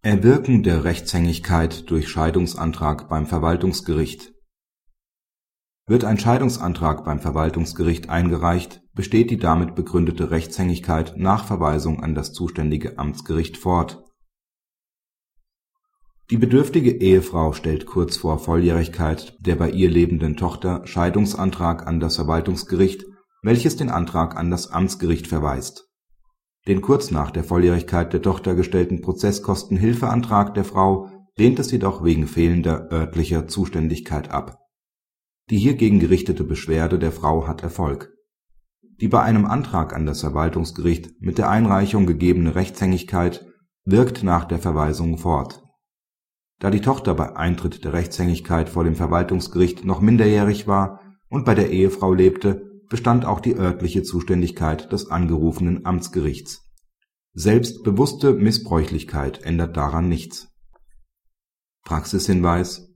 Erwirken der Rechtshängigkeit durch Scheidungsantrag beim Verwaltungsgericht Wird ein Scheidungsantrag beim Verwaltungsgericht eingereicht, besteht die damit begründete Rechtshängigkeit nach Verweisung an das zuständige Amtsgericht fort. Die bedürftige Ehefrau stellt kurz vor Volljährigkeit der bei ihr lebenden Tochter Scheidungsantrag an das Verwaltungsgericht, welches den Antrag an das Amtsgericht verweist den kurz nach der Volljährigkeit der Tochter gestellten Prozesskostenhilfeantrag der Frau lehnt es jedoch wegen fehlender örtlicher Zuständigkeit ab. Die hiergegen gerichtete Beschwerde der Frau hat Erfolg. Die bei einem Antrag an das Verwaltungsgericht mit der Einreichung gegebene Rechtshängigkeit wirkt nach der Verweisung fort. Da die Tochter bei Eintritt der Rechtshängigkeit vor dem Verwaltungsgericht noch minderjährig war und bei der Ehefrau lebte bestand auch die örtliche Zuständigkeit des angerufenen Amtsgerichts. Selbst bewusste Missbräuchlichkeit ändert daran nichts. Praxishinweis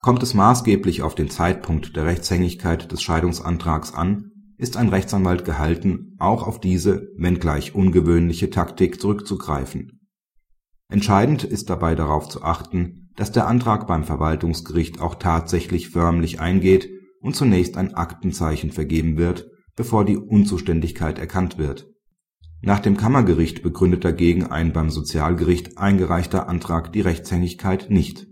Kommt es maßgeblich auf den Zeitpunkt der Rechtshängigkeit des Scheidungsantrags an, ist ein Rechtsanwalt gehalten, auch auf diese, wenngleich ungewöhnliche Taktik zurückzugreifen. Entscheidend ist dabei darauf zu achten, dass der Antrag beim Verwaltungsgericht auch tatsächlich förmlich eingeht und zunächst ein Aktenzeichen vergeben wird, bevor die Unzuständigkeit erkannt wird. Nach dem Kammergericht begründet dagegen ein beim Sozialgericht eingereichter Antrag die Rechtshängigkeit nicht